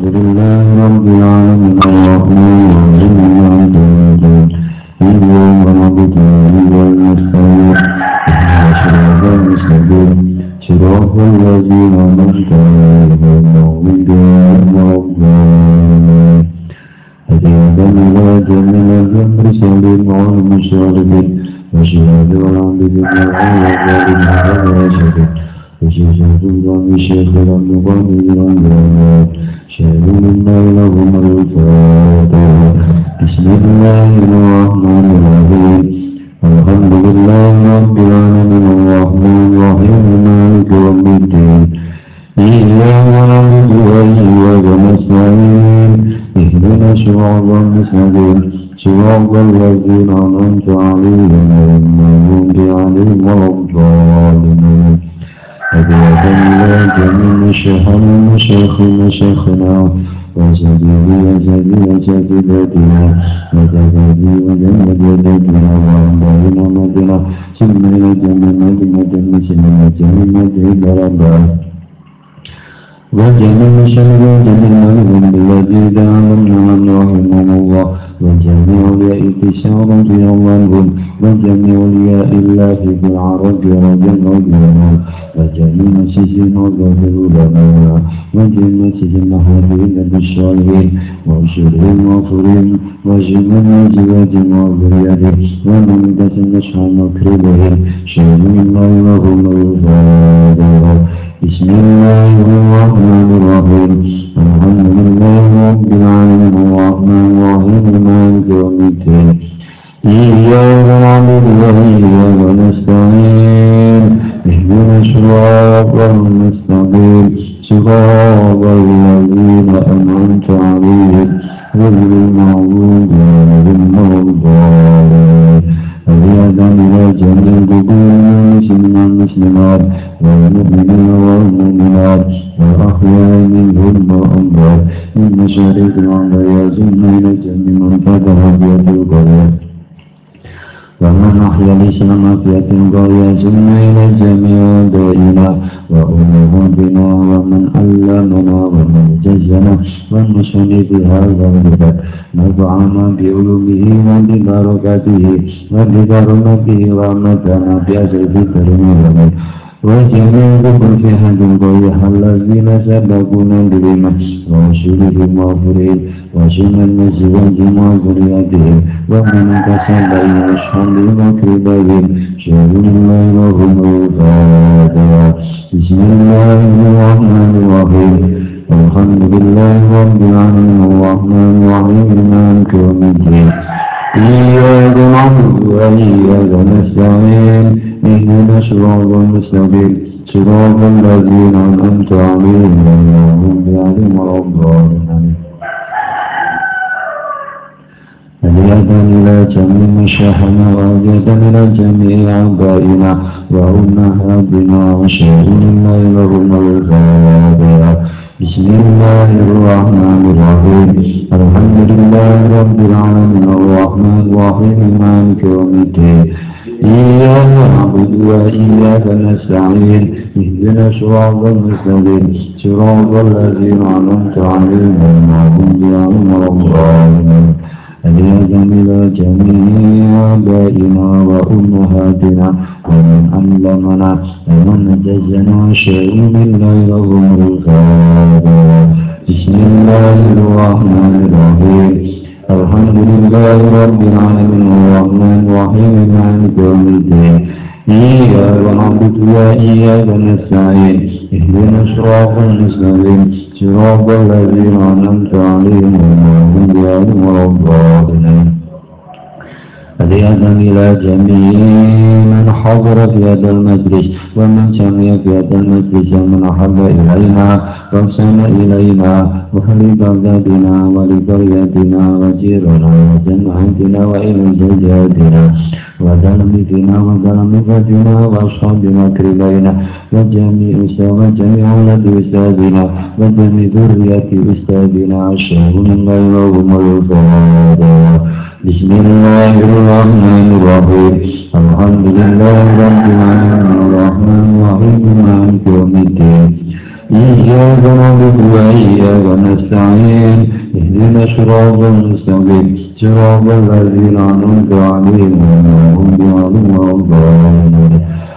الحمد لله رب العالمين الرحمن الرحيم مالك يوم الدين إياك نعبد وإياك نستعين اهدنا الصراط المستقيم صراط الذين أنعمت عليهم غير المغضوب عليهم ولا الضالين هدينا إلى جميع المرسلين والمشركين وشهاد والعبد والعبد والعبد وشهد الله شيخ المقام بالأنبياء شهد الله لهم الفاتحة بسم الله الرحمن الرحيم الحمد لله رب العالمين الرحمن الرحيم مالك يوم الدين إياك نعبد وإياك نستعين اهدنا الصراط المستقيم صراط الذين أنعمت عليهم غير المغضوب عليهم ولا الضالين أبيض لا جميل شهر مشاخ مشاخنا وزدي وزدي وزدي بدنا وزدي ودم بدنا وأمبارنا مدنا ثم يدم مدم مدم ثم يدم مدم بربا وجميل شهر وجميل مدم الذي دعا من الله من الله الأولياء شر يومهم وجميع أولياء الله في العرب رجل وجمع وجميع سجن الله لنا وجميع سجن محبين بالصالحين وشرهم وفرهم وجميع أزواج وذريته ومن دس نصح مكربه شهر الله وهم الغالبون بسم الله الرحمن الرحيم. الحمد لله رب العالمين. الرحمن الرحيم مالك يوم الدين إياك نعبد وإياك نستعين اهدنا الصراط المستقيم صراط الذين أنعمت عليهم غير المغضوب ولا الضالين هدية إلى جميع المسلمين والمسلمات والمؤمنين والمؤمنات والأحياء منهم والأموات من مشارق الأرض يزن إلى جميع من فتح بيد القرية ومن أحيا الإسلام في القرية يزن إلى جميع دائنا وأمهاتنا ومن علمنا ومن جزنا والمسلم في هذا البلد نفعنا بعلومه وببركاته وبكرمته ورحمتنا بأسف كرمه وجميعكم في القرية الذين سبقونا بالإيمان وشرهم مغفرين وشمل نزواجهم وذرياتهم ومن كسب يشهد وكبرهم شهد الله لهم الفاتحة بسم الله الرحمن الرحيم. الحمد لله رب العالمين. الرحمن الرحيم. مالك يوم الدين. إياك نعبد وإياك نستعين. اهدنا الصراط المستقيم صراط الذين أنعمت عليهم غير المغضوب عليهم ولا الضالين هدية إلى جميع شيخنا وهدية إلى جميع آبائنا وأمهاتنا وشهد الله لهم الفاتحة بسم الله الرحمن الرحيم. الحمد لله رب العالمين. الرحمن الرحيم. مالك يوم الدين. إياك نعبد وإياك نستعين اهدنا الصراط المستقيم صراط الذين أنعمت عليهم غير المغضوب عليهم ولا الضالين. إلى جميع آبائنا وأمهاتنا ومن علمنا ومن جزنا شيء لهم الفاتحة بسم الله الرحمن الرحيم. الحمد لله رب العالمين الرحمن الرحيم مالك يوم الدين. إياك نعبد وإياك نستعين. اهدنا الصراط المستقيم. صراط الذين أنعمت عليهم غير المغضوب ولا الضالين. هدية إلى جميع من حضر في هذا المجلس. ومن سمع في المجلس ومن أحب إلينا وأحسن إلينا ولبلدنا ولقريتنا وجيرنا وجماعتنا وإلى زوجاتنا وتلميذنا وتلميذتنا وأصحاب مكرمينا وجميع وجميع ولد أستاذنا وجميع ذرية أستاذنا من غيرهم الفاتحة بسم الله الرحمن الرحيم الحمد لله رب العالمين الرحمن الرحيم مالك يوم الدين إياك نعبد وإياك نستعين اهدنا الصراط المستقيم صراط الذين أنعمت عليهم غير المغضوب عليهم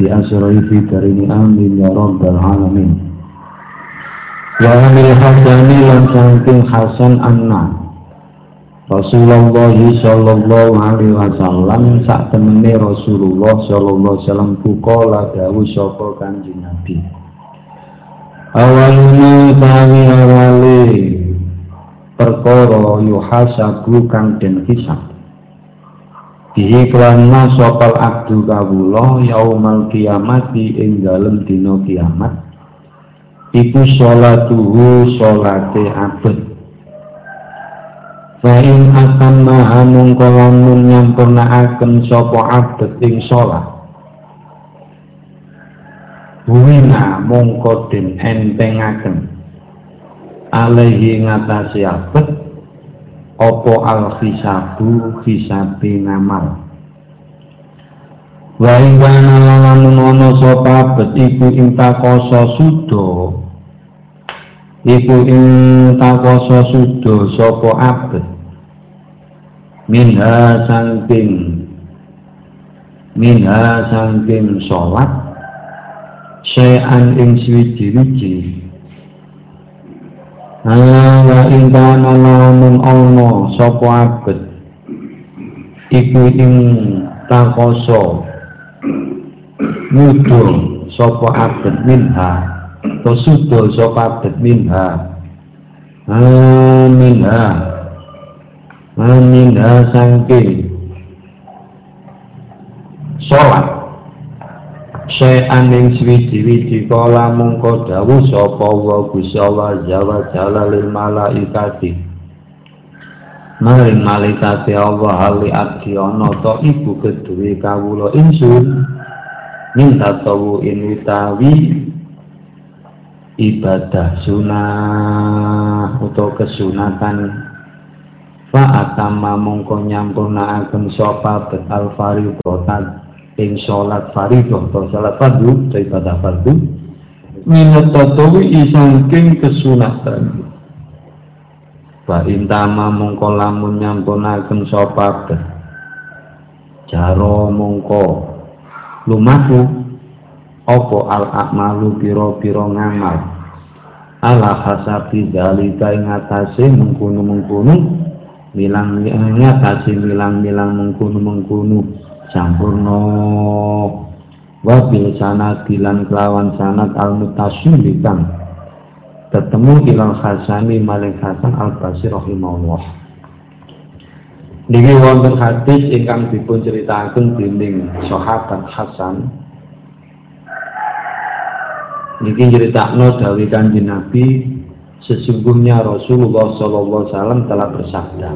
بأسره في كريم آمين يا رب العالمين وعن الحسن لم سنكن حسن أنا Rasulullah sallallahu alaihi wasallam sak temene Rasulullah sallallahu alaihi wasallam kukola dawuh sapa Kanjeng Nabi Awalnya tawi awale perkara yuhasabu kang den hisab Bihi kelana sopal abdu kawula yaumal kiamati ing dalem dina kiamat. Iku sholatuhu sholate abad. Fa'in akan maha mungko lamun nyampurnaaken sapa abad ing sholat. Buwina mongko den entengaken. Alaihi ngatasi abad opo al hisabu hisabi ngamal? Wa ing kana lamun ana sapa betiku ing takoso sudo. Iku ing takoso sudo sapa abet? Minha sangking minha sangking sholat. Sayan ing swiji-wiji Ala ingkana lamun ana sapa abet? Iku ing takoso mudhun sapa abet minha? To sudo sapa abet minha? Minha minha sangke sholat Syai'an ing swiji-wiji kala mungko dawuh sapa wa Gusti Allah jawa jala lil malaikati. Maring malaikati Allah hali abdi ana ta ibu keduwe kawula insun. Minta tawu in utawi ibadah sunah utawa kesunatan. Fa atama mongko nyampurnaaken sapa betal fardhotan ing sholat fardhu atau sholat fardhu daripada fardhu minat tatawi isangking kesunatan. Fa intama mongko lamun nyampunaken sapa jaro mongko lumaku opo al akmalu piro-piro ngamal? Ala hasabi dalika ing atase mengkono-mengkono milang ngatasi milang-milang mengkono-mengkono sampurno wabil sanad bilan kelawan sanad al mutasyili kang ketemu ilal hasani maling hasan al basir rahimahullah. Niki wonten hadis ingkang dipun ceritaken dening sahabat Hasan. Niki nyeritakno dawuh Kanjeng Nabi sesungguhnya Rasulullah sallallahu alaihi wasallam telah bersabda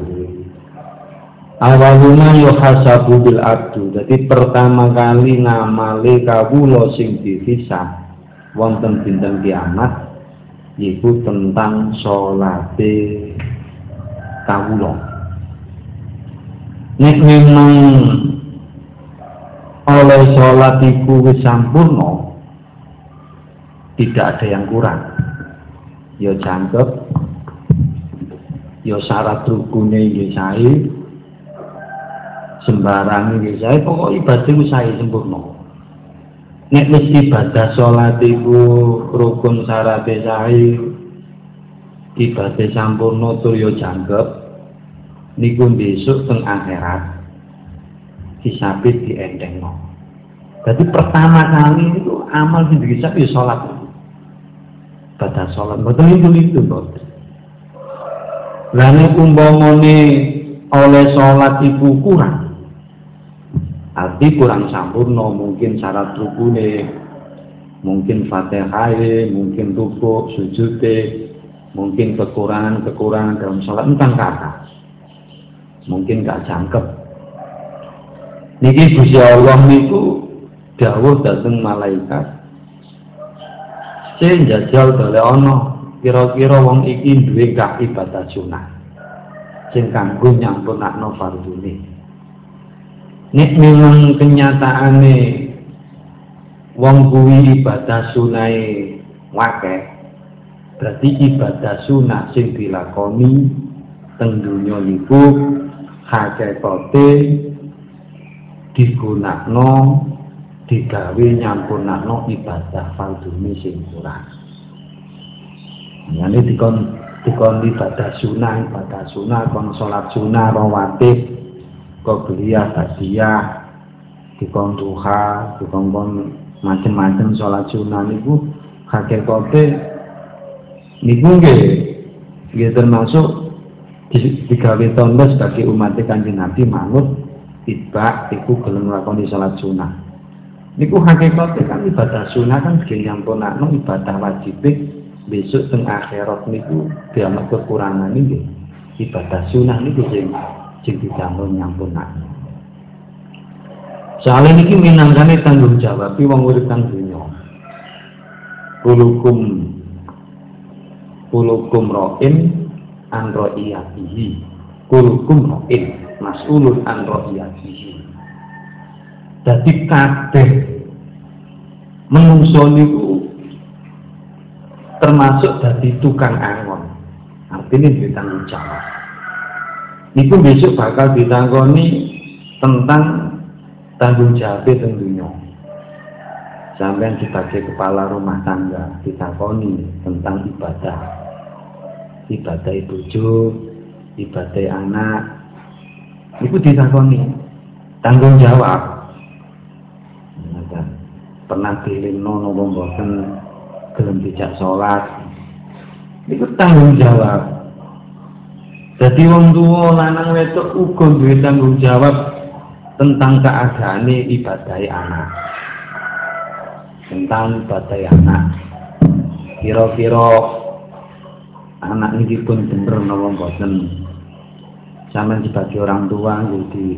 awaluna yuhasabu bil abdu. Jadi pertama kali ngamali kawula sing dihisab wonten dinten kiamat yaitu tentang salate kawula. Nek memang oleh sholat iku tidak ada yang kurang. Ya jangkep ya syarat rukune ya sae sembarang iki saya pokok ibadah saya sempurna nek wis ibadah salat iku rukun syarat sae ibadah sampurna tur yo jangkep niku besok teng akhirat hisabe dientengno Jadi pertama kali itu amal sing bisa ya sholat. Pada sholat, betul itu itu betul. Lalu umpamane oleh sholat itu kurang. Arti kurang sempurna mungkin syarat rukune, mungkin fatihah, mungkin ruku, sujud, mungkin kekurangan-kekurangan dalam sholat entah kata. Mungkin gak jangkep. Niki Gusti Allah niku dawuh dateng malaikat. Sing jajal dole ana kira-kira wong iki duwe gak ibadah sunah. Sing kanggo nyampunakno fardune. Nek memang kenyataane wong kuwi ibadah sunai wake berarti ibadah sunah sing dilakoni teng donya niku hakikate digunakno digawe nyampunakno ibadah fardune sing kurang. Yani dikon dikon ibadah sunah, ibadah sunah, kon salat sunah rawatib qobliyah badiyah dikon duha dikon macam-macam sholat sunnah niku hakikate niku nggih nggih termasuk digawe tondo sebagai umat kanjeng Nabi manut tiba iku gelem nglakoni sholat sunnah. Niku hakikate kan ibadah sunnah kan nggih nyampunakno ibadah wajib besok teng akhirat niku diamat kekurangan nggih. Ibadah sunnah niku sing sing didangun nyampunake. Soalnya ini minangkane tanggung jawab wong urip kang dunya. Kulukum kulukum ro'in an ro'iyatihi. Kulukum ro'in mas'ulun an ro'iyatihi. Jadi kabeh menungso niku termasuk dari tukang angon. Artinya ditanggung jawab itu besok bakal ditangkoni tentang tanggung jawab tentunya sampai sebagai kepala rumah tangga ditangkoni tentang ibadah. Ibadah ibu ibadah anak itu ditangkoni. Tanggung jawab. Pernah pilih nono mboten gelem dijak sholat. Itu tanggung jawab jadi wong tua lanang wedok uga duwe tanggung jawab tentang keadaan ibadah anak. Tentang ibadah anak. Kira-kira anak ini pun bener napa mboten. Sampeyan sebagai orang tua jadi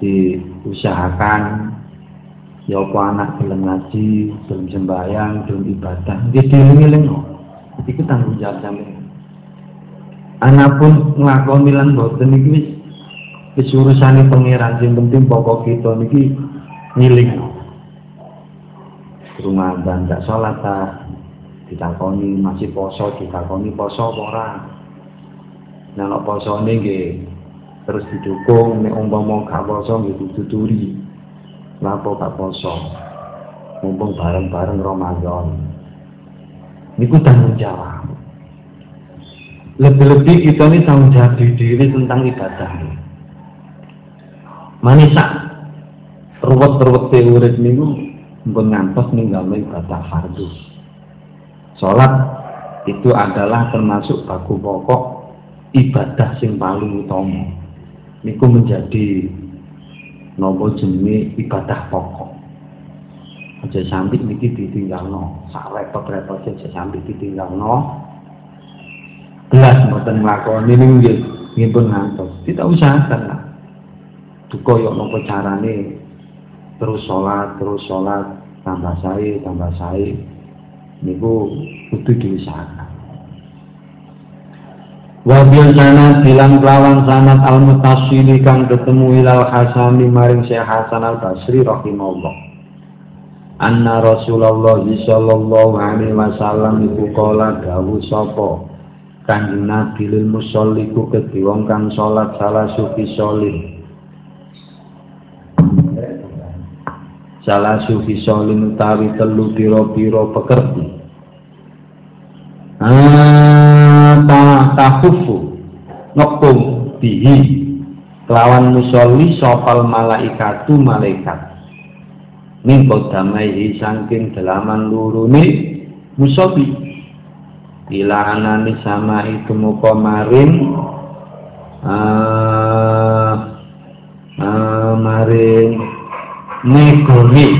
diusahakan ya apa anak belum ngaji, belum sembahyang, belum ibadah, dia dieling-eling. Itu tanggung jawab sampeyan anak pun nglakoni lan boten iki wis urusane pangeran sing penting pokok kita niki ngiling. Rumah dan gak sholat ta ditakoni masih poso ditakoni poso apa ora? Nah poso nggih terus didukung nek umpama gak poso nggih dituturi lapo gak poso? Mumpung bareng-bareng Ramadan. Niku tanggung jawab lebih-lebih kita ini tanggung jawab diri tentang ibadah manisak ruwet-ruwet teori minggu pun ngantos ninggalno ibadah fardu. Sholat itu adalah termasuk baku pokok ibadah sing paling utama. Niku menjadi nopo jenenge ibadah pokok. Aja sampai niki ditinggalno. Sak repot-repot aja sampai ditinggalno belas mboten nglakoni niku nggih pun ngantos. Kita usahakan lah. Duka yo nopo carane terus sholat, terus sholat, tambah sae, tambah sae. Niku kudu diusahakan. Wa sana bilang lawan sanad al mutasili kang ketemu ilal hasani maring Syekh Hasan al Basri rahimahullah. Anna Rasulullah sallallahu alaihi wasallam iku kala dawuh sapa kanjeng Nabi lil musolliku kedhi wong kang salat salah sufi solin salah sufi solin utawi telu piro-piro pekerti. Ah tahufu ngepung bihi. Kelawan musolli sopal malaikatu malaikat. Min damai saking dalaman lurune musobi ila anani sama itu muka maring uh, uh, maring megoni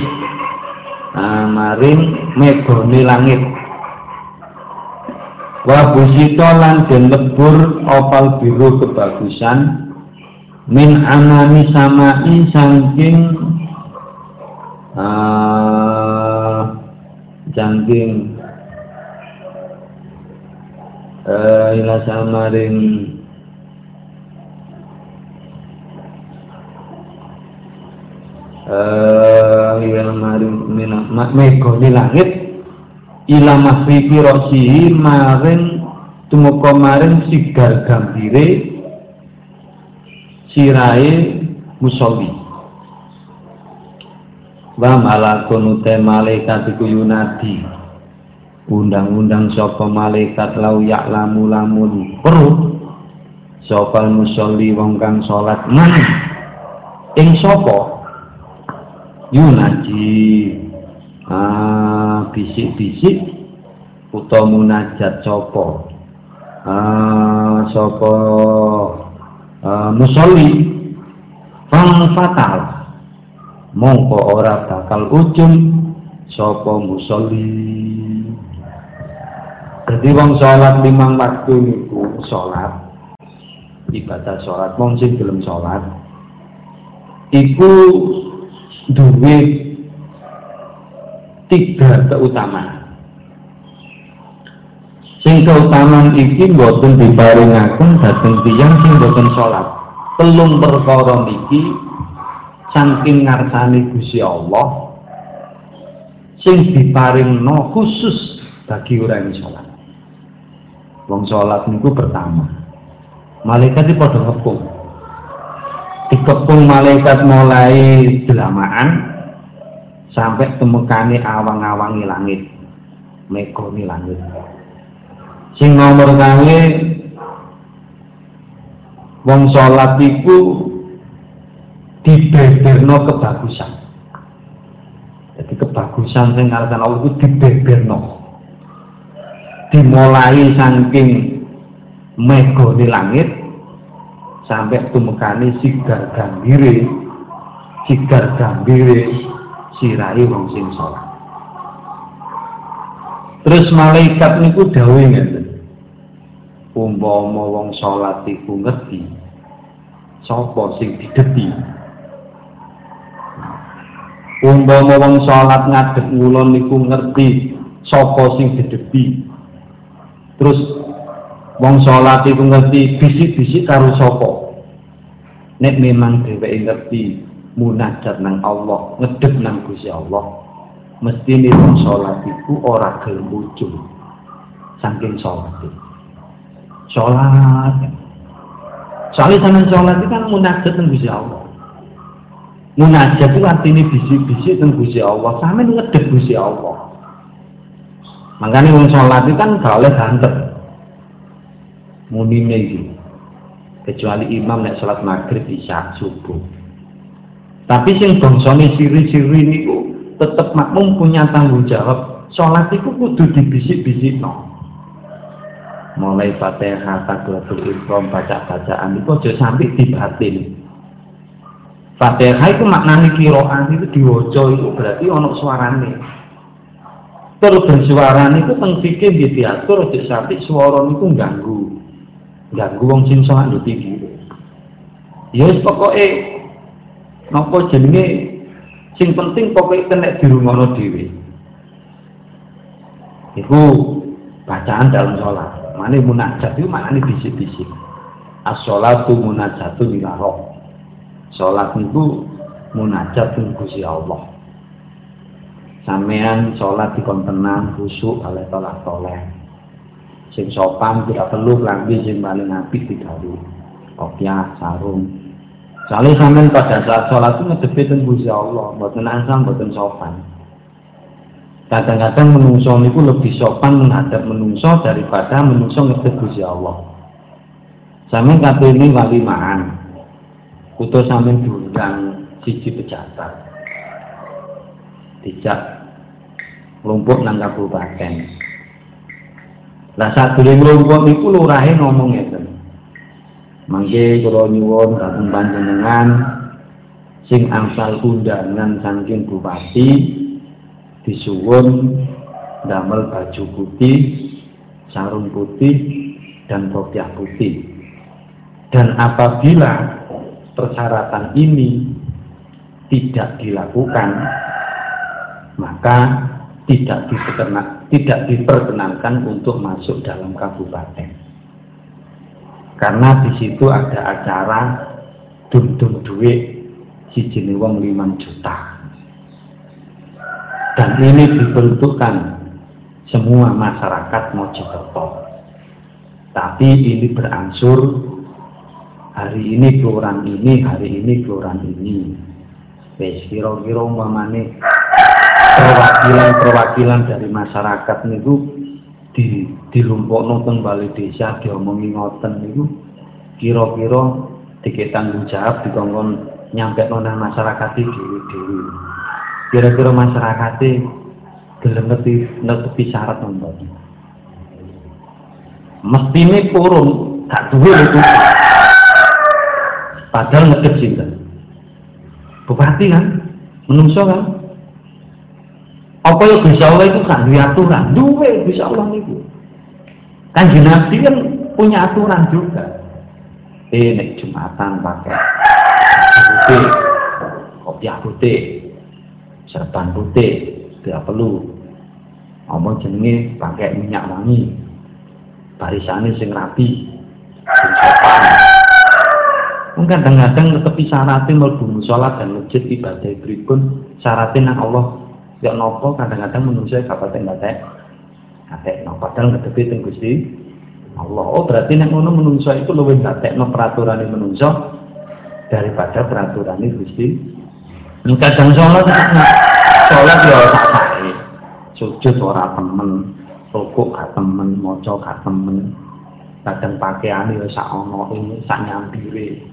uh, maring megoni langit. Wa busito lan den lebur opal biru kebagusan. Min anani samai saking uh, jangking uh, ila samaring uh, ila maring mina mego di langit. Ila mahribi rosihi maring tumeka maring sigar gambire sirai musolli wa malakun utai malaikat iku yunadi undang-undang sapa malaikat lau ya'lamu lamun perut sapa musolli wong kang salat man ing sapa? Yunaji. Ah bisik-bisik utawa munajat sapa? Ah sapa ah, musolli? Fang fatal. Mongko ora bakal ujung sapa musolli jadi wong sholat limang waktu niku sholat. Ibadah sholat wong sing belum sholat iku duwe tiga keutamaan. Sing keutamaan iki boten diparingaken dhateng tiyang sing boten sholat. Telung perkara niki saking ngarsane Gusti Allah sing diparingno khusus bagi orang yang sholat Wong sholat niku pertama. Malaikat itu pada ngepung. Dikepung malaikat mulai delamaan sampai temukane awang-awangi langit. Mekoni langit. Sing nomor kali wong sholat iku dibeberno kebagusan. Jadi kebagusan sing ngaran Allah itu dibeberno dimulai saking mego di langit sampai tumekani sigar gambire sigar gambire sirai wong sing sholat. Terus malaikat niku dawuh ngeten umpama wong sholat iku ngerti sapa sing dideti umpama wong sholat ngadeg ngulon niku ngerti sapa sing dideti terus wong sholat itu ngerti bisik-bisik karo sopo nek memang dheweke ngerti munajat nang Allah ngedep nang Gusti Allah mesti nih wong sholat itu ora gelem ujung saking sholat. Sholat. Soalnya sama sholat itu kan munajat nang Gusti Allah. Munajat itu artinya bisik-bisik nang Gusti Allah. Sampe ngedep Gusti Allah Makanya wong sholat itu kan gak oleh iki. Kecuali imam nek sholat maghrib isya subuh. Tapi sing bangsane siri-siri niku tetep makmum punya tanggung jawab. Sholat itu kudu dibisik-bisik no. Mulai Fatihah, Takbiratul Ihram, baca-bacaan itu aja sampai dibatin. Fatihah itu maknanya kiroan itu diwojo itu berarti ono suarane terus bersuara niku teng fikih nggih diatur aja sampai swara niku ganggu. Ganggu wong sing salat lho tinggi. Ya wis pokoke napa jenenge sing penting pokoke kena dirungono dhewe. Iku bacaan dalam sholat. Mana munajat itu mana ini bisik-bisik. As-sholatu munajatu ila Sholat itu munajat dengan Allah sampean sholat di tenang khusyuk oleh tolak toleh. Sing sopan tidak perlu lagi sing paling apik digawe kopiah sarung. Soalnya sampean pada saat sholat itu ngedepi teng Gusti Allah. Mboten asam mboten sopan. Kadang-kadang menungso niku lebih sopan menghadap menungso daripada menungso ngedep Gusti Allah. Sampean kata ini walimaan. Utus sampean diundang siji pejabat lumpuk nang kabupaten. Lah saat dulu lumpuk niku lurahe ngomong ngeten. Mangke kula nyuwun dhateng panjenengan sing angsal undangan saking bupati disuwun damel baju putih sarung putih dan kopiah putih. Dan apabila persyaratan ini tidak dilakukan maka tidak diperkenan, tidak diperkenankan untuk masuk dalam kabupaten. Karena di situ ada acara dum-dum duit si wong 5 juta. Dan ini diperuntukkan semua masyarakat Mojokerto. Tapi ini berangsur hari ini kelurahan ini hari ini kelurahan ini. Wes kira-kira umpamane perwakilan-perwakilan dari masyarakat niku di lumpuk nonton balai desa diomongi ngoten niku. Kira-kira dikit tanggung jawab dikongkon nyampe nonton masyarakat itu dewi kira-kira masyarakat itu gelem ngerti ngerti syarat nonton mesti ini purun gak duwe itu padahal ngedep cinta bupati kan? Menungso kan apa yang bisa Allah itu kan duwe aturan. Duwe bisa Allah itu kan nabi kan punya aturan juga. Eh nek jumatan pakai putih kopiah putih serban putih tidak perlu. Ngomong jenenge pakai minyak wangi. Barisannya sing rapi mungkin kadang-kadang tepi syaratnya melbu sholat dan masjid ibadah berikut syaratnya Allah ya nopo kadang-kadang menurut saya kapan batek katek no padahal ngetepi tenggusti Allah oh berarti nek ngono menungso itu luwih no peraturan menungso daripada peraturan ini Gusti. Kadang sholat sholat ya tak sae. Sujud ora temen, rukuk gak temen, maca gak temen. Kadang pakaian ya sak ono sak nyampire.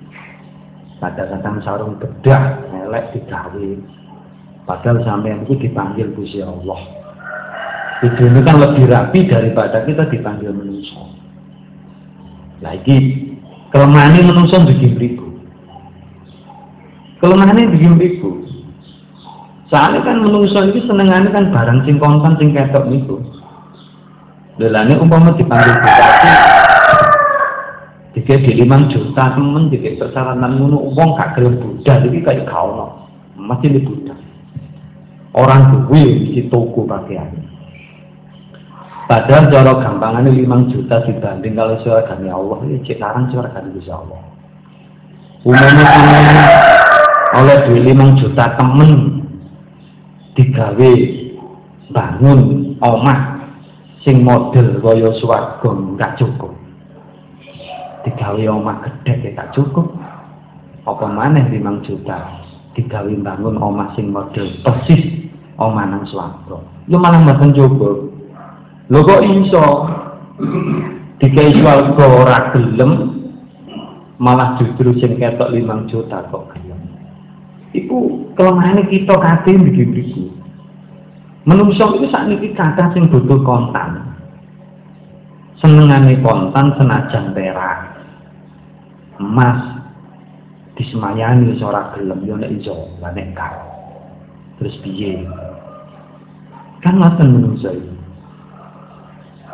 Kadang-kadang sarung bedah elek digawe. Padahal sampai itu dipanggil Gusti Allah. Itu ini kan lebih rapi daripada kita dipanggil manusia. Lagi kelemahan ini manusia bikin beriku. Kelemahannya bikin ibu. Soalnya kan menungso ini senengannya kan barang sing kontan sing ketok niku. Umpama dipanggil bupati tiga di lima juta temen tiga persyaratan ngono uang gak gelem budal iki kayak kau masih di budal. Orang duwe di toko pakaian. Padahal cara gampangannya 5 juta dibanding kalau suara Allah, ini cek larang suara bisa Allah. Umumnya oleh duit limang juta temen digawe bangun omah sing model kaya swarga gak cukup digawe omah gede gak cukup apa maneh limang juta digawe bangun omah sing model persis omah nang swarga yo malah mboten cukup lho kok iso digawe swarga ora gelem malah justru sing ketok limang juta kok Iku kelemahan kita kate begitu. Menungso itu saat ini kata sing butuh kontan. Senengane kontan senajan perak. Emas disemayani ora gelem yo nek iso, nek Terus piye? Kan ngoten menungso itu.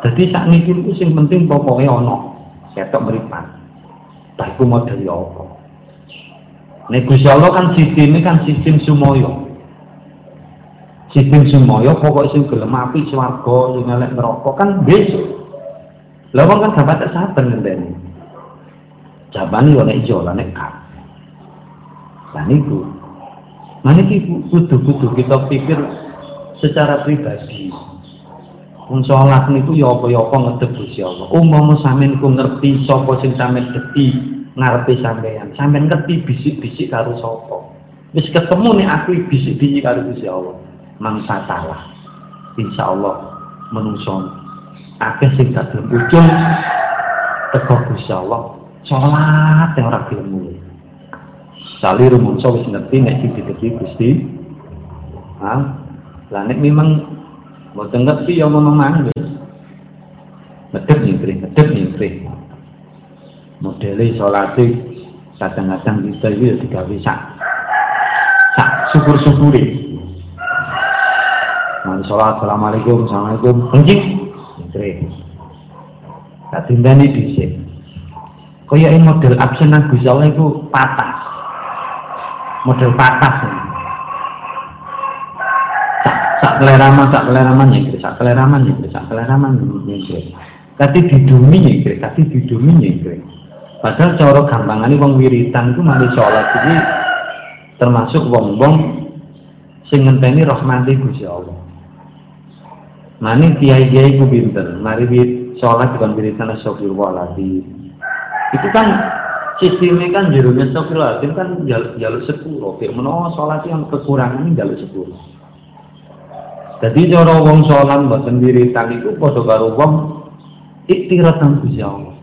Jadi saat ini itu sing penting pokoknya ono, ketok meripat. Baik model ya apa? Nek Gusti Allah kan sistemnya kan sistem sumoyo. Sistem sumoyo pokok sing gelem api swarga sing elek neraka kan besok. Lah kan dapat saben ngenteni. Jabane yo nek ijo nek kak. Lah niku. Maniki kudu-kudu kita pikir secara pribadi. Wong salat niku ya apa-ya apa ngedep Gusti Allah. Umpama sampeyan ku ngerti sapa sing sampeyan dadi ngarepe sampean. Sampean ngerti bisik-bisik karo sapa. Wis ketemu nih aku bisik-bisik karo Gusti Allah. Mangsa salah. Insya Allah menungso akeh sing gelem ujung teko Gusti Allah. Salat yang ora gelem. Sali rumangsa wis ngerti nek sing diteki Gusti. Ha? Lah nek memang mboten ngerti ya memang wis. Medhep nyingkrih, medhep nyingkrih. Modele salate kadang-kadang kita itu ya digawe sak sak syukur-syukuri. Mari sholat, assalamualaikum, assalamualaikum, kencing, nyingkrih. Tak tindani dhisik. Kaya model absen Gusti Allah itu patah. Model patah. Sak keleraman, sak keleraman nyingkrih, sak keleraman nyingkrih, sak keleraman nyingkrih. Tapi didumi nyingkrih, tapi didumi nyingkrih. Padahal cara gampangan wong wiritan itu mari sholat ini termasuk wong-wong sing ngenteni rahmati Gusti Allah. Mani kiai-kiai ku pinter, mari sholat bukan wiritan astagfirullahaladzim. Itu kan sistemnya kan jerunya astagfirullahaladzim kan jaluk sepuluh. Firman sholat yang kekurangan ini jaluk sepuluh. Jadi cara wong sholat mboten wiritan itu padha karo wong iktiratan Gusti Allah.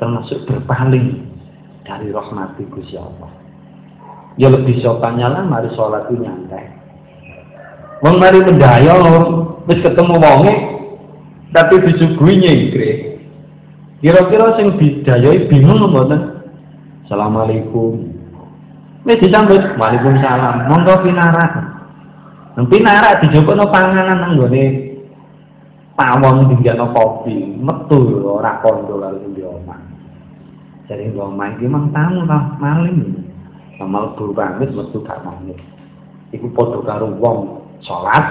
Termasuk berpaling dari rahmati Gusti Allah. Ya lebih sopannya lah mari sholat itu nyantai. Wong mari mendaya wis ketemu wonge tapi disuguhi nyengkre. Kira-kira sing didayai bingung mboten? Assalamualaikum. Wis disambut, Waalaikumsalam. Monggo pinarak. Nang pinarak dijupukno panganan nang gone pawon dinggakno kopi, metu ora kondo lalu di omah. Jadi mbok omah iki mang tamu ta maling. Amal buru pamit metu gak pamit. Iku padha karo wong sholat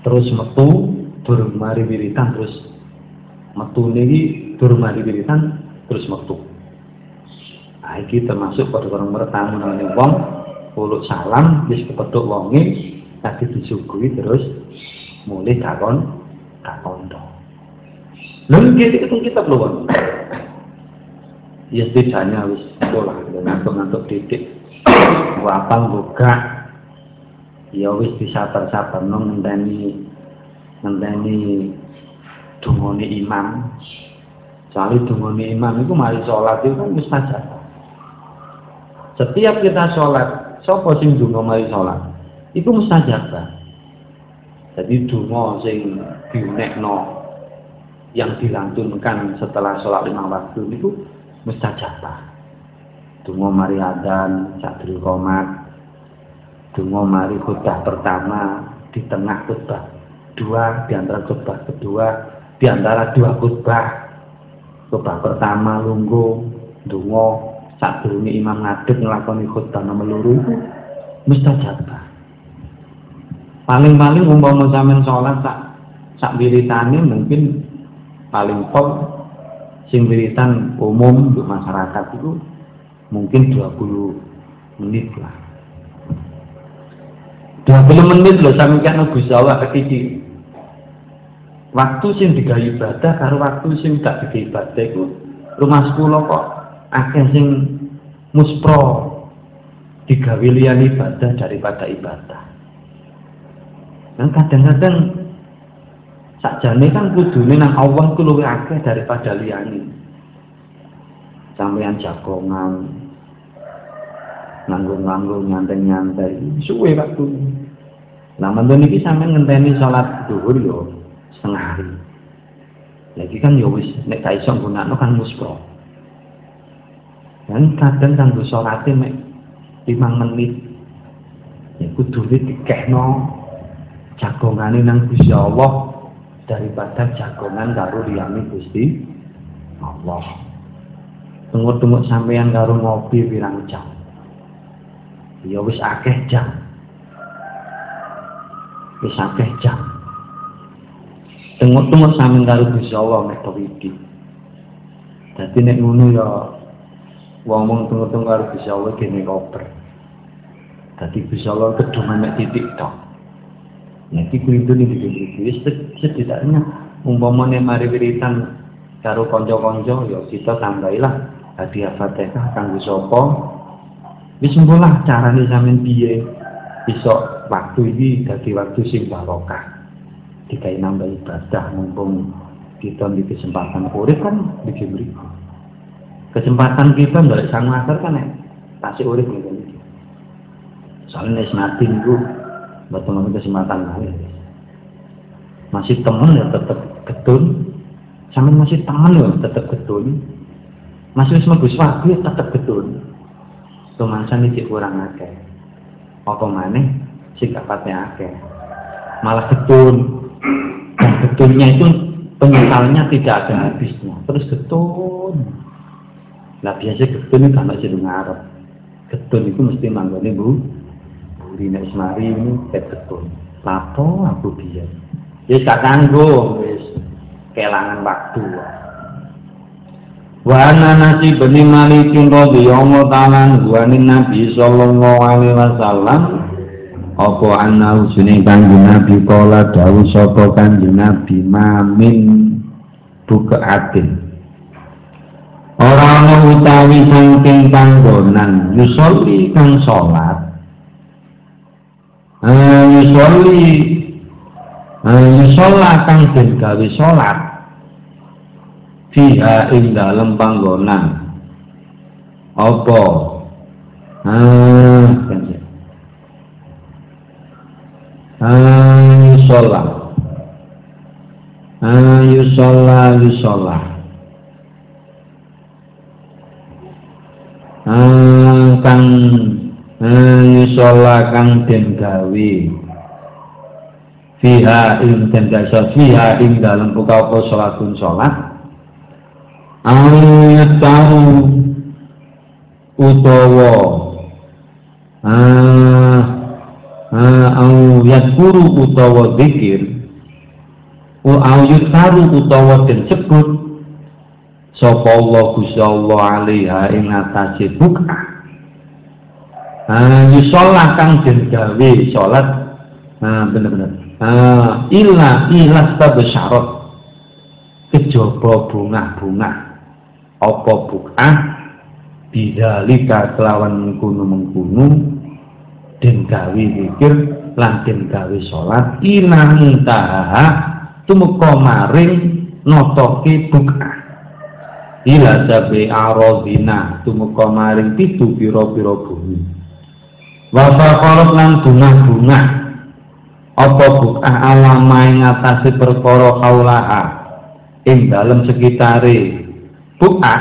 terus metu durung mari wiritan terus metu niki durung mari wiritan terus metu nah iki termasuk pada orang bertamu nang wong uluk salam wis kepethuk wonge tadi disuguhi terus mulai kakon kakondo lalu kita itu kita belum ya setidaknya wis bola ngantuk-ngantuk titik wapang buka ya wis disabar-sabar nang ngenteni ngenteni dungane imam. Soalnya dungane imam itu mari sholat itu kan mustajab. Setiap kita sholat, sapa sing donga mari sholat? Itu mustajab. Jadi donga sing diunekno yang dilantunkan setelah sholat lima waktu itu mustajab. Donga mari adzan, sadrul qomat, Dungo mari khutbah pertama di tengah khutbah dua di antara khutbah kedua di antara dua khutbah khutbah pertama lunggu dungo saat durungi imam ngadeg ngelakoni khutbah nomor itu mustajabah paling-paling umpama sampean sholat sak sak wiritane mungkin paling pol sing wiritan umum untuk masyarakat itu mungkin 20 menit lah 20 menit loh sampe kan Gusti Allah ketidik. Waktu sing digawe ibadah karo waktu sing tak digawe ibadah iku rumah sekolah kok akeh sing muspro digawe liyan ibadah daripada ibadah. Dan kadang-kadang sakjane kan kudune nang Allah ku luwih akeh daripada liyane. Sampeyan jagongan, nanggung-nanggung nyantai-nyantai suwe waktu nah mantun ini sampai ngenteni sholat duhur yo setengah hari lagi kan yo wis nek gak iso gunakno kan muspro dan kadang kanggo sholate mek 5 menit. Ya kudune dikehno jagongane nang Gusti Allah daripada jagongan karo liyane Gusti Allah. Tunggu-tunggu sampeyan karo ngopi pirang jam? Ya wis akeh jam. Wis akeh jam. Tengok-tengok sampean karo Gusti Allah mek dadi nek ngono ya wong-wong tengok-tengok karo Gusti Allah kene koper. Dadi Gusti Allah titik tok. Nek iki kudu iki wis setidaknya umpamane mari wiritan karo kanca-kanca ya kita tambahilah hadiah Fatihah kanggo sapa? Wis lah carane sampean waktu ini dadi waktu sing barokah. Dikai nambah ibadah mumpung kita di kesempatan urip kan diberi kesempatan kita balik sang asar kan ya kasih urip gitu soalnya nek mati niku Betul kesempatan lain. Masih temen ya tetap getun. Sama masih temen ya tetap getun. Masih mlebu swarga ya tetep getun. Tumansan iki kurang akeh. Apa maneh sikapatnya akeh. Malah getun. Dan getunnya itu penyesalnya tidak ada habisnya. Terus getun. Lah biasa getun itu kan sing ngarep. Getun itu mesti manggone Bu Dina Ismari ini betul lapo aku dia ya tak kanggo kelangan waktu. Wa ana nasi bani malikin radhiyallahu ta'ala wa nabi sallallahu alaihi wasallam. Apa anna usune kanjeng nabi kala dawuh sapa kanjeng nabi? Mamin. Buka atin ana utawi saking panggonan yusolli kang salat. Yusolli yusolla kang den gawe salat. Fiha ing dalem panggonan. Apa? Ah yusolla. Yusolla yusolla. kang yusola kang den gawe. Fiha ing den gawe fiha ing dalam buka apa salatun salat. Ayat tahu utawa ah ah au yakuru utawa zikir au yutaru utawa den sebut sapa Allah Gusti Allah alaiha ing atase bukah Ah, sholat kang den gawe sholat. Nah bener-bener. Ah, illa illa syarat. Kejaba bunga-bunga apa bukah? Bidalika kelawan mengkunu-mengkunu. Den gawe zikir lan den gawe salat inang taha tumeka maring notoke bukah ila sabi aradina tumeka maring pitu pira-pira bumi. Wafa lan bunga-bunga apa bukah alama ing atase perkara kaulaha? Ing dalem sekitare bukah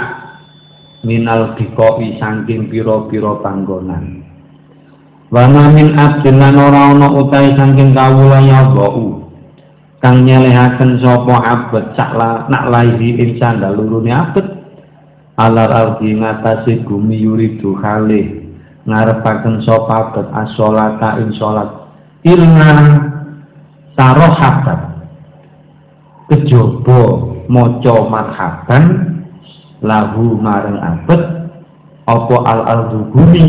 minal dikoi saking pira-pira panggonan. Wa min abdin lan ora ana utahe saking kawula ya kang nyelehaken sapa abet sakla nak laihi ing sandalurune abet. Alar ardi ngatasi bumi yuridu khalih ngarepaken sapa abad as-sholata ing salat ilna tarohatan kejaba maca marhaban lahu marang abad apa al-ardu bumi.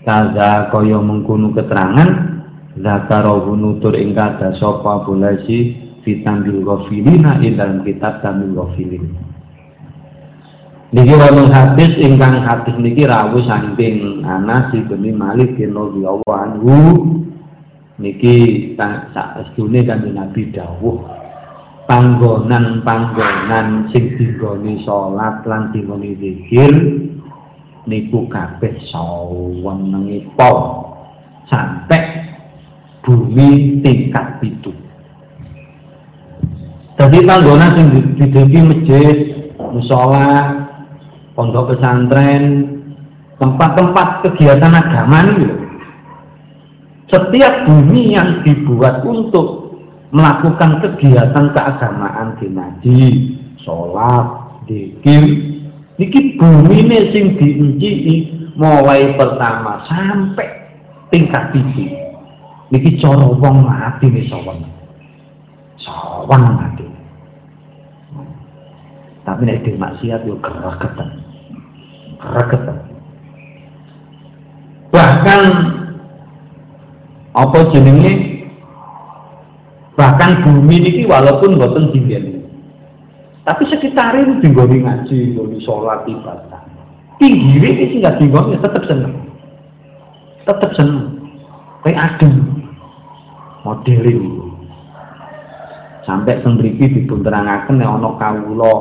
Kaza kaya mengkono keterangan zakarahu nutur ing kada sapa bulasi fitambil ghafilina ing kitab tambil ghafilin. Niki wonten hadis ingkang hadis niki rawuh saking Anas bin Malik bin radhiyallahu anhu. Niki saestune kanjeng Nabi dawuh panggonan-panggonan sing digoni salat lan digoni zikir niku kabeh sawenenge po sampai bumi tingkat itu. Jadi panggonan sing diduduki masjid, musola, pondok pesantren, tempat-tempat kegiatan agama ini Setiap bumi yang dibuat untuk melakukan kegiatan keagamaan di ngaji, sholat, dikir, niki bumi ini sing diuji mulai pertama sampai tingkat tinggi. Niki coro wong mati nih sawan. Sawan mati. Tapi nek maksiat yo kereketan regetan. Bahkan apa jenenge bahkan bumi ini walaupun boten tinggi tapi sekitar itu dinggoni ngaji, dinggoni sholat, ibadah tinggi ini sih nggak dinggoni tetap seneng tetap seneng kayak adem modeling sampai sendiri dipun terangaken nek ana kawula.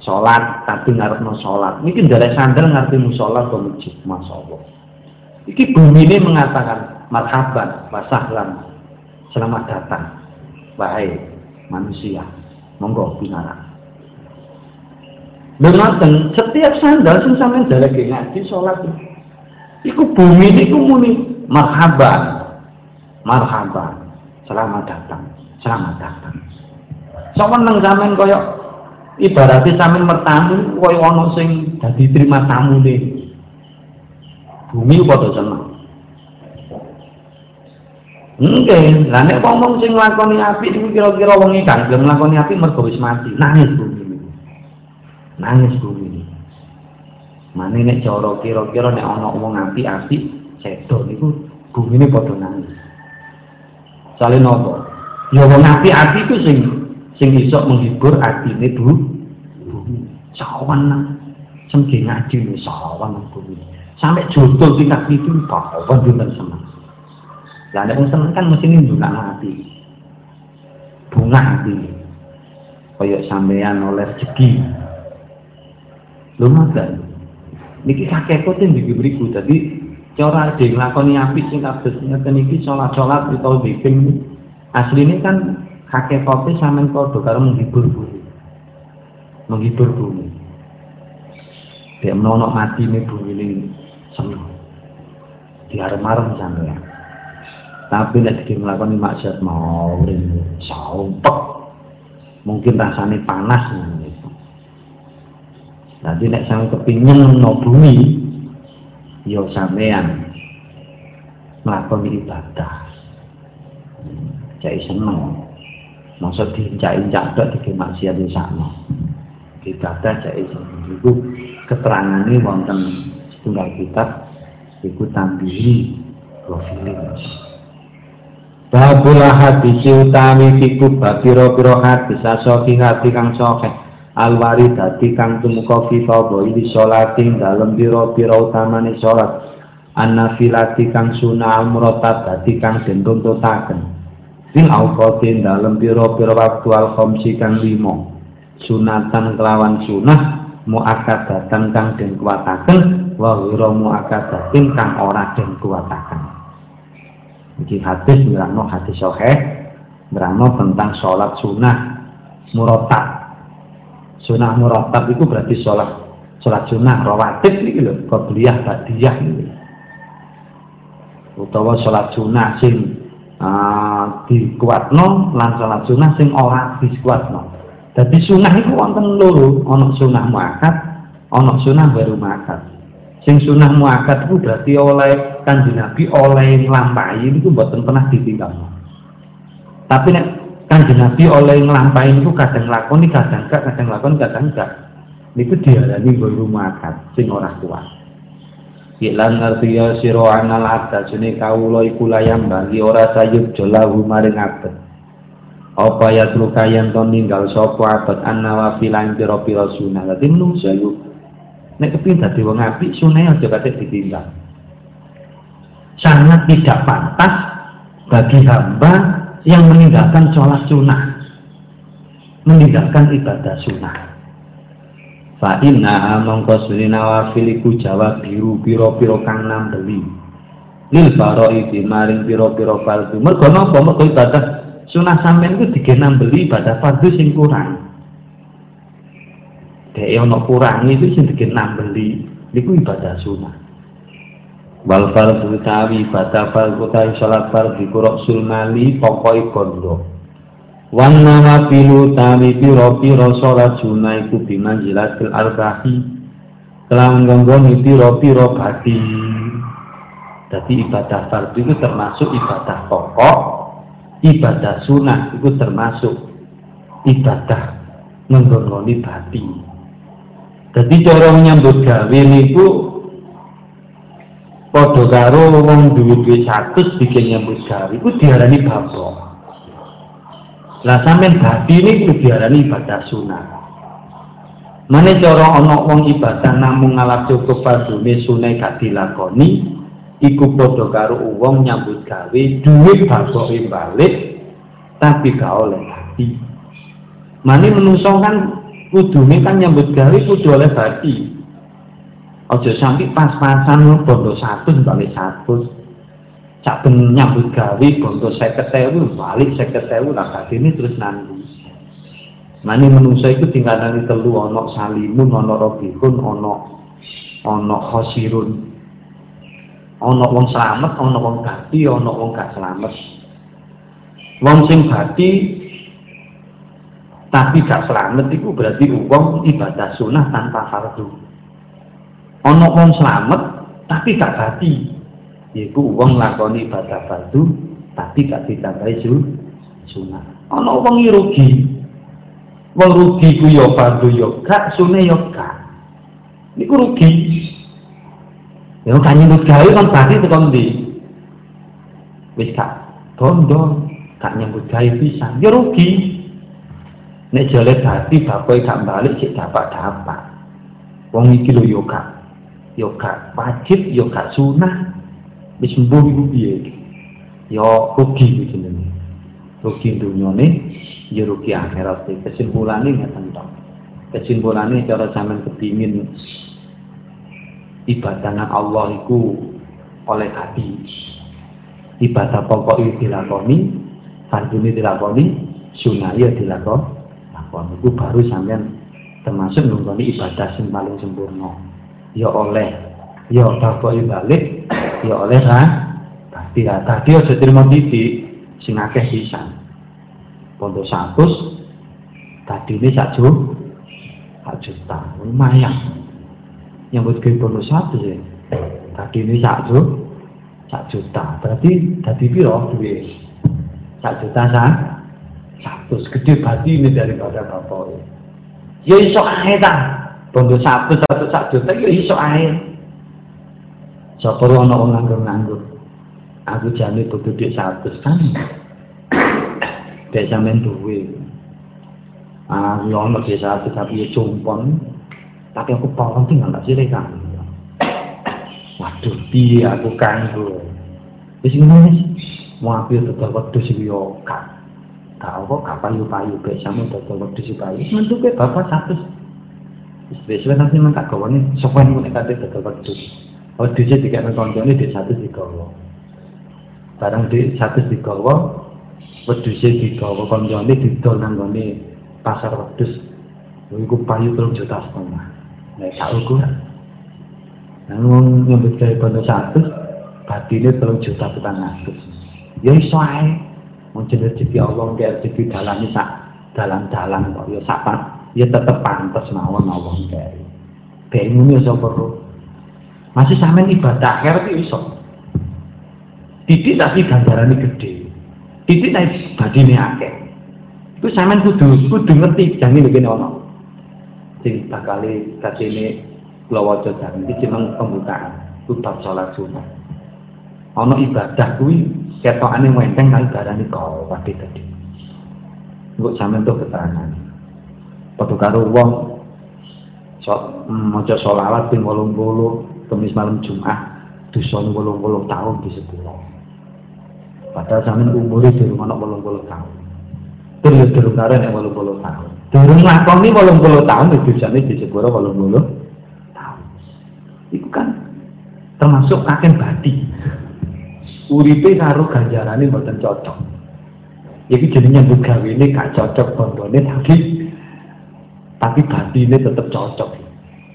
Sholat tapi no sholat ini dari sandal musola ke masya Allah ini bumi ini mengatakan marhaban wasahlan selamat datang. Wahai manusia monggo binara Dengarkan, setiap sandal sing sampean daleke ngaji salat iku bumi niku muni marhaban. Marhaban. Selamat datang. Selamat datang. Saweneng sampean kaya ibaratnya sampean mertamu kaya ana sing terima tamu nih. Bumi padha seneng. Nggih, lah nek sing nglakoni apik iku kira-kira wong iki kan nglakoni apik mergo wis mati. Nangis bumi nangis bumi mana nek cara kira-kira nek ana wong apik-apik sedo niku bumi ini padha nangis sale napa ya wong apik-apik ku sing sing iso menghibur atine bu. Sawan nang sengge ngaji nih sawan nang bumi. Sampai jodoh tingkat itu apa juga seneng. Lah nek seneng kan mesti nunduk hati. Bunga hati. Kaya sampean oleh rezeki. Lho ngoten. Niki hakikate niki mriku dadi cara dhewe nglakoni apik sing kados ngeten iki salat-salat utawa bikin asline kan hakikate sampean padha karo menghibur bumi. Menghibur bumi. Dia menono mati ini bumi ini seneng. Diarem-arem sampean. Tapi nek iki nglakoni maksiat mau sampek. Mungkin rasanya panas nih. Nanti nek sang kepingin no bumi, yo sampean melakukan ibadah. Cai seneng. Maksud diinjak-injak tok dike di sana. Ibadah cai seneng. Iku keterangan ini wonten setunggal kitab iku tambihi profilin. Babula hati si utami fiku babiro-biro hati sasoki hati kang sokeh alwari dadi kang tumeka fi fadhili sholatin dalem pira-pira utamane salat annafilati kang sunah muratab dadi kang den tuntutaken fil auqatin dalem pira-pira waktu al kang limo sunatan kelawan sunah muakkadatan kang den kuwataken wa ghira muakkadatin kang ora den kuwataken. Iki hadis nerangno hadis sahih nerangno tentang sholat sunah muratab Sunah muratab itu berarti sholat sholat sunah rawatib ini loh, qabliyah badiyah ini. Utawa sholat sunah sing uh, dikuatno lan sholat sunah sing ora dikuatno. Jadi sunah itu wonten loro, ana sunah muakat, ana sunah baru muakat. Sing sunah muakat itu berarti oleh kanjeng Nabi oleh nglampahi itu mboten pernah ditinggal. Tapi nek kanjeng Nabi oleh nglampahin itu kadang lakoni kadang gak kadang lakoni kadang gak niku diarani guru makat sing ora kuat. Ilan artiya siro anal ada sini kaulo iku layam bagi ora sayub jolahu maring abad apa ya lukayan to ninggal sopo abad an-nawafilan pira-pira sunah. Dadi menungso iku. Nek kepin dadi wong apik sunah aja kate ditinggal. Sangat tidak pantas bagi hamba yang meninggalkan sholat sunnah. Meninggalkan ibadah sunnah. Fa inna mongko suni nawafiliku jawab biru piro piro kang beli lil itu maring piro piro fardu. Mergo napa mergo ibadah sunah sampean ku dige beli ibadah fardu sing kurang. Dek ono kurang itu sing dige beli niku ibadah sunah wal fardhu tawi bata fardhu tawi salat fardhu kurok sulmali pokoi kondo wan nama pilu tawi piro piro salat sunah iku bimanjilatil arbahi kelawan gonggoni piro piro bati jadi ibadah fardhu itu termasuk ibadah pokok. Ibadah sunah itu termasuk ibadah ngonggoni bati jadi cara menyambut gawe niku padha karo wong duwe-duwe 100 bikin nyambut gawe iku diarani babok. Lah sampean dadi niku diarani ibadah sunah. Mane cara ana wong ibadah namung ngalap cukup padune sunah gak dilakoni iku padha karo wong nyambut gawe duwe baboke balik tapi gak oleh hati. Mane menungso kan kudune kan nyambut gawe kudu oleh hati. Ojo sampai pas-pasan bondo satu balik satu. cak nyambut gawe bondo 50.000 balik 50.000 lah ini terus nanti Mani menungsa itu tinggalan telu ana salimun, ana robihun, ana ana khosirun. Ana wong slamet, ana wong gati, ana wong gak slamet. Wong sing gati tapi gak selamat itu berarti wong ibadah sunnah tanpa fardu. Ana wong selamat tapi gak gati. Iku wong lakoni ibadah fardu tapi gak ditambahi sunnah. Ana wong rugi, Wong rugi ku ya fardu ya gak, sune ya gak. Niku rugi. Ya kan nyebut gawe kan berarti tekan ndi? Wis gak bondo, gak nyebut gawe pisan, rugi. Nek jale dadi bapak gak balik sik dapat-dapat. Wong iki lho ya gak ya gak wajib ya gak sunah. Wis mbuh iku piye? Ya rugi iki jenenge. Rugi dunyane ya rugi akhirat kesimpulannya ngeten tok kesimpulannya cara zaman kepingin ibadah Allah itu oleh hati ibadah pokok itu dilakoni ini dilakoni sunnah ya dilakoni lakoni itu baru sampean termasuk nunggoni ibadah yang paling sempurna ya oleh. Ya bapak balik ya oleh kan tadi tadi aja terima titik sing akeh pisan pondok satu tadi ini sak juta sak juta. Lumayan. Yang buat ke pondok satu ya. Tadi ini sak juta sak juta. Berarti tadi piro duit? Sak juta sak satu gede berarti ini daripada bapak. Ya iso ae pondok satu satu sak juta ya iso ae Sapa ana nganggur-nganggur. Aku jane butuh duit satu kan. Dek sampean duwe. Ah, yo ono desa tapi ya cumpon. Tapi aku pawon tinggal tak sire kan. Waduh, piye aku kanggo. Wis ngene. Mau api tetep wedhus iki yo gak. Gak apa gak payu-payu bek sampe tetep wedhus iki payu. Mentuke bapak satu. Wis wis nanti men tak gawane sopan nek kate tetep wedhus. Wedhusnya dikene koncone di satu digawa. Barang di satu digawa, wedhuse digawa kancane didol nang gone pasar wedhus. Iku payu 3 juta setengah. Nek sak ukuran nang wong nyambut gawe bondo 100 batine 3 juta petang atus ya iso ae. Jenenge rezeki Allah rezeki dalane sak dalan-dalan kok ya sak ya tetep pantes mawon Allah gawe bingung ya sapa masih sampean ibadah akhirat iso titik tapi ganjarane gede Titik naik badine akeh. Iku sampean kudu kudu ngerti jangan begini ono. Sing bakale katene kula waca jan iki cuma pembukaan bab salat sunat. Ono ibadah kuwi ketokane wenteng kali darani kau pati tadi. Engko sampean tuh keterangan. Padha karo wong maca sholawat ping 80 kemis malam Jumat dosane 80 tahun di sepuluh. Padahal sampean umur itu rumah nak bolong bolong tahun. Terus durung yang bolong bolong tahun. Durung lakoni bolong bolong tahun itu jadi di sepuro bolong bolong tahun. Itu kan termasuk akan badi. Uripe karo ganjarane mboten cocok. Iki jenenge nyambut gawe ini gak cocok bondone tapi tapi batine tetap cocok.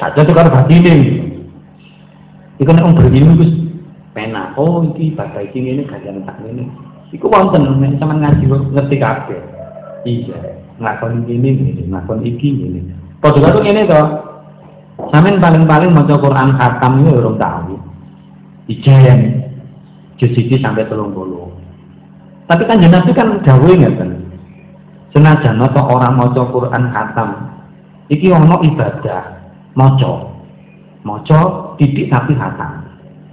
Gak cocok karo batine. Iku nek wong berilmu wis pena oh iki ibadah iki ngene ganjaran tak ngene. Iku wonten nek sampean ngaji ngerti kabeh. Iya nglakoni ini ngene nglakoni iki ngene. Padha karo ngene to. Sampean paling-paling maca Quran khatam iki urung tahu. Ijen jus sampai telung puluh. Tapi kan jenazah kan gawe ngeten senajan atau orang maca Quran khatam iki ono ibadah. Maca. Maca titik tapi khatam.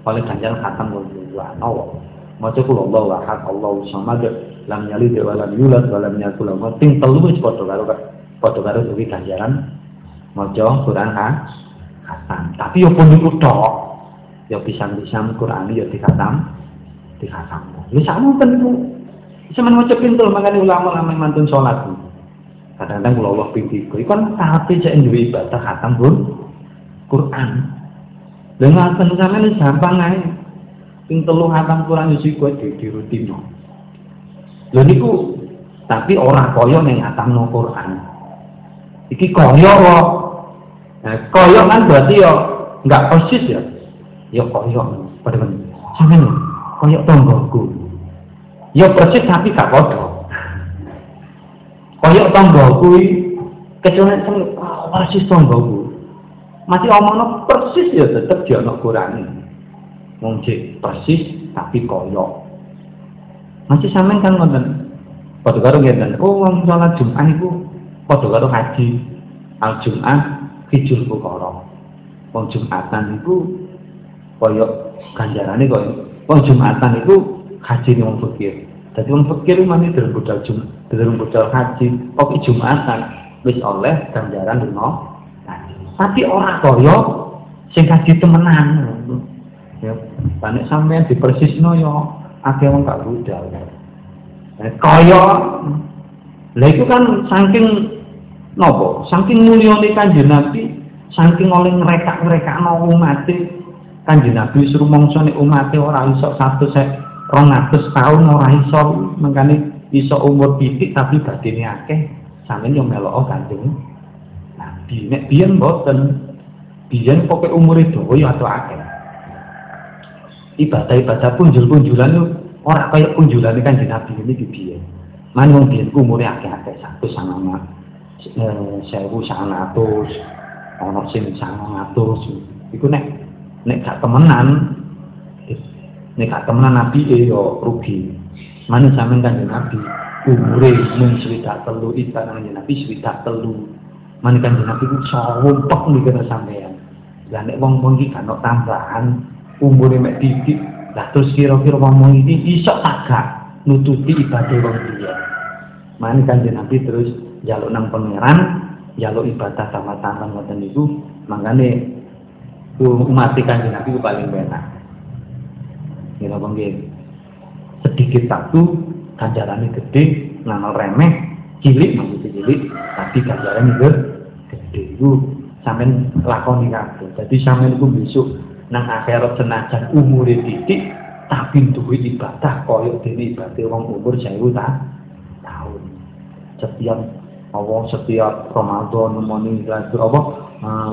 Oleh ganjaran khatam wa nawa. Maca kula Allah ahad Allahu samad lam yalid wa lam yulad wa lam yakul lahu ting telu wis padha karo padha karo duwi ganjaran. Maca Quran khatam. Tapi yo pun iku tok. Yo pisan-pisan Quran yo dikhatam. Dikhatam. Ya sama kan itu Cuman maca pintul makanya ulama-ulama mantun sholat kadang-kadang kalau Allah pintu itu kan tapi cek duwe ibadah khatam pun Quran dengan ngaten sampean gampang ae. Ping telu hatam Quran yo kuwi di, di rutin. Lho niku tapi ora kaya ning no Quran. Iki kaya kok. Nah, kaya kan berarti yo enggak persis ya. Yo kaya padha sampeyan kaya tanggoku. Yo persis tapi gak padha. Kaya tanggoku kecuali persis tanggoku. Masih omongno persis ya tetep dia ana Quran. Wong persis tapi koyok. Masih sampean kan ngoten padha karo ngeten. Oh wong salat Jumat iku padha karo haji. Al Jumat hijul fuqara wong Jumatan iku koyok ganjarane koyo wong Jumatan iku haji wong fakir dadi wong fakir mani dereng budal Jum dereng budal haji kok Jumatan wis oleh ganjaran dino tapi ora koyok sing haji temenan. Ya panik sampean di persisno yo akeh wong gak budal. Eh, kaya lha itu kan saking nopo? Saking mulyane kanjeng Nabi saking oleh ngrekak-ngrekakno umat kanjeng Nabi suruh mongso nek umat ora iso satu sek 200 tahun ora iso mengkane iso umur titik tapi batine akeh. Sampeyan yo melok kanjeng Nabi nek biyen mboten biyen pokoke umure dawa yo atau akeh. Ibadah-ibadah punjul-punjulan itu orang kaya punjulan kan di Nabi ini di biaya mana wong biyen umurnya akeh-akeh satu sama eh, sewu sangat atus ono sing sangat atus. Iku nek nek gak temenan nek gak temenan Nabi e yo rugi. Mana sampean kan Nabi umure mung swidak telu ibadah kanjeng Nabi swidak telu. Mana kan Nabi ku sawumpek mikirna sampean. Lah nek wong-wong iki kan tambahan umurnya mek titik lah terus kira-kira ngomong ini bisa agak nututi ibadah wong dia mana kan Nabi terus jaluk nang pangeran jaluk ibadah sama tangan ngoten itu makanya umat kan Nabi paling enak kira bang sedikit waktu ganjarannya gede nama remeh cilik maksudnya cilik. Tapi ganjarannya gede. Itu sampai lakoni kabeh. Jadi sampai itu besok nang akhirat senajan umure titik tapi duwe ibadah koyo dene ibadah wong umur 1000 ta tahun. Setiap apa setiap Ramadan nemoni lagu apa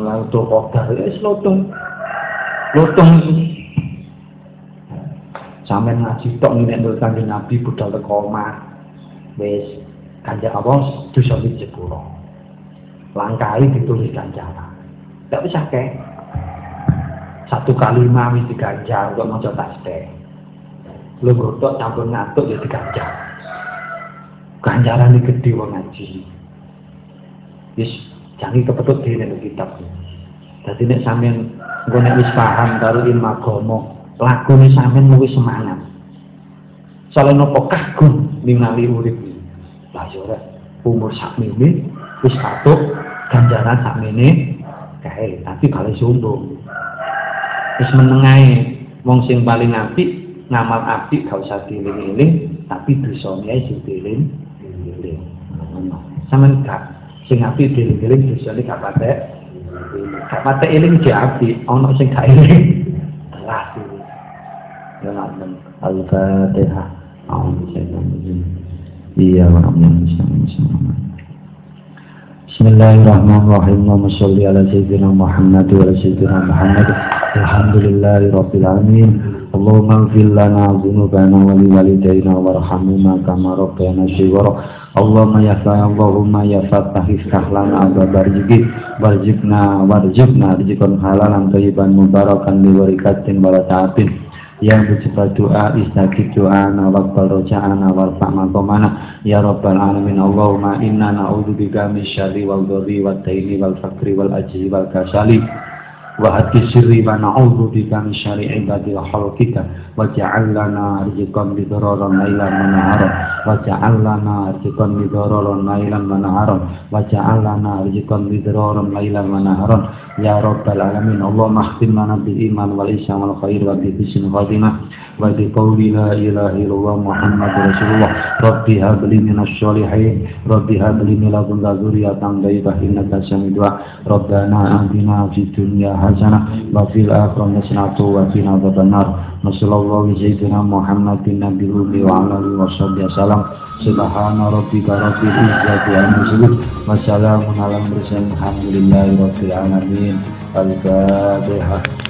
lagu to kodar ya lotong lotong sampean ngaji tok nek ndur kanjeng Nabi budal teko omah. Wis kanjeng apa? Dosa iki jebul langkai ditulis kanjeng Tidak bisa kayak satu kalimat wis diganjar kok maca tasbih lu rotok campur ngantuk ya diganjar. Ganjaran ini gede wong ngaji. Wis jangan kepetut di dalam kitab. Jadi nek sampean gue nek wis paham karo ilmu agama lakune sampean luwih semangat. Soalnya nopo kagum ningali urip lah yo ya umur sak mini wis patuk ganjaran sak mini kae tapi kalau sombong wis menengae wong sing paling apik ngamal apik gak usah dieling-eling tapi dosane ae sing dieling-eling. Gak sing apik dieling-eling dosane gak patek. Gak patek eling je apik. Ana sing gak eling telah ya al-fatihah. Iya Bismillahirrahmanirrahim. Allahumma shalli ala sayyidina Muhammad wa ala sayyidina. Lana dhunubana wa li walidayna warhamhuma kama rabbayana shighara. Allahumma ya Allahumma ya Fattah iftah lana abwab rizqi warzuqna warzuqna rizqan halalan thayyiban mubarakan bi barakatin wa yang bersifat doa istajib doana waqbal roja'ana warfa' maqamana ya rabbal alamin Allahumma inna na'udzubika min syarri wal dhurri wal daini wal fakri wal ajzi wal kasali wa hati sirri wa na'udzu bika min syarri ibadi wa khalqika. Wa ja'al lana rizqan bi dararan lailan wa naharan. Wa ja'al lana rizqan bi dararan lailan wa naharan. Wa ja'al lana rizqan bi dararan lailan wa Alamin wa bi husnil khatimah wa bi qawli la ilaha illallah Muhammad Rasulullah Rabbi habli minas sholihin Rabbi habli min ladunka dzurriyyatan thayyibah innaka samid du'a. Rabbana atina fid dunya hasanah wa fil akhirati hasanah wa qina adzabannar. Wassalamualaikum sayyidina Muhammadin Nabi Umi wa ala alihi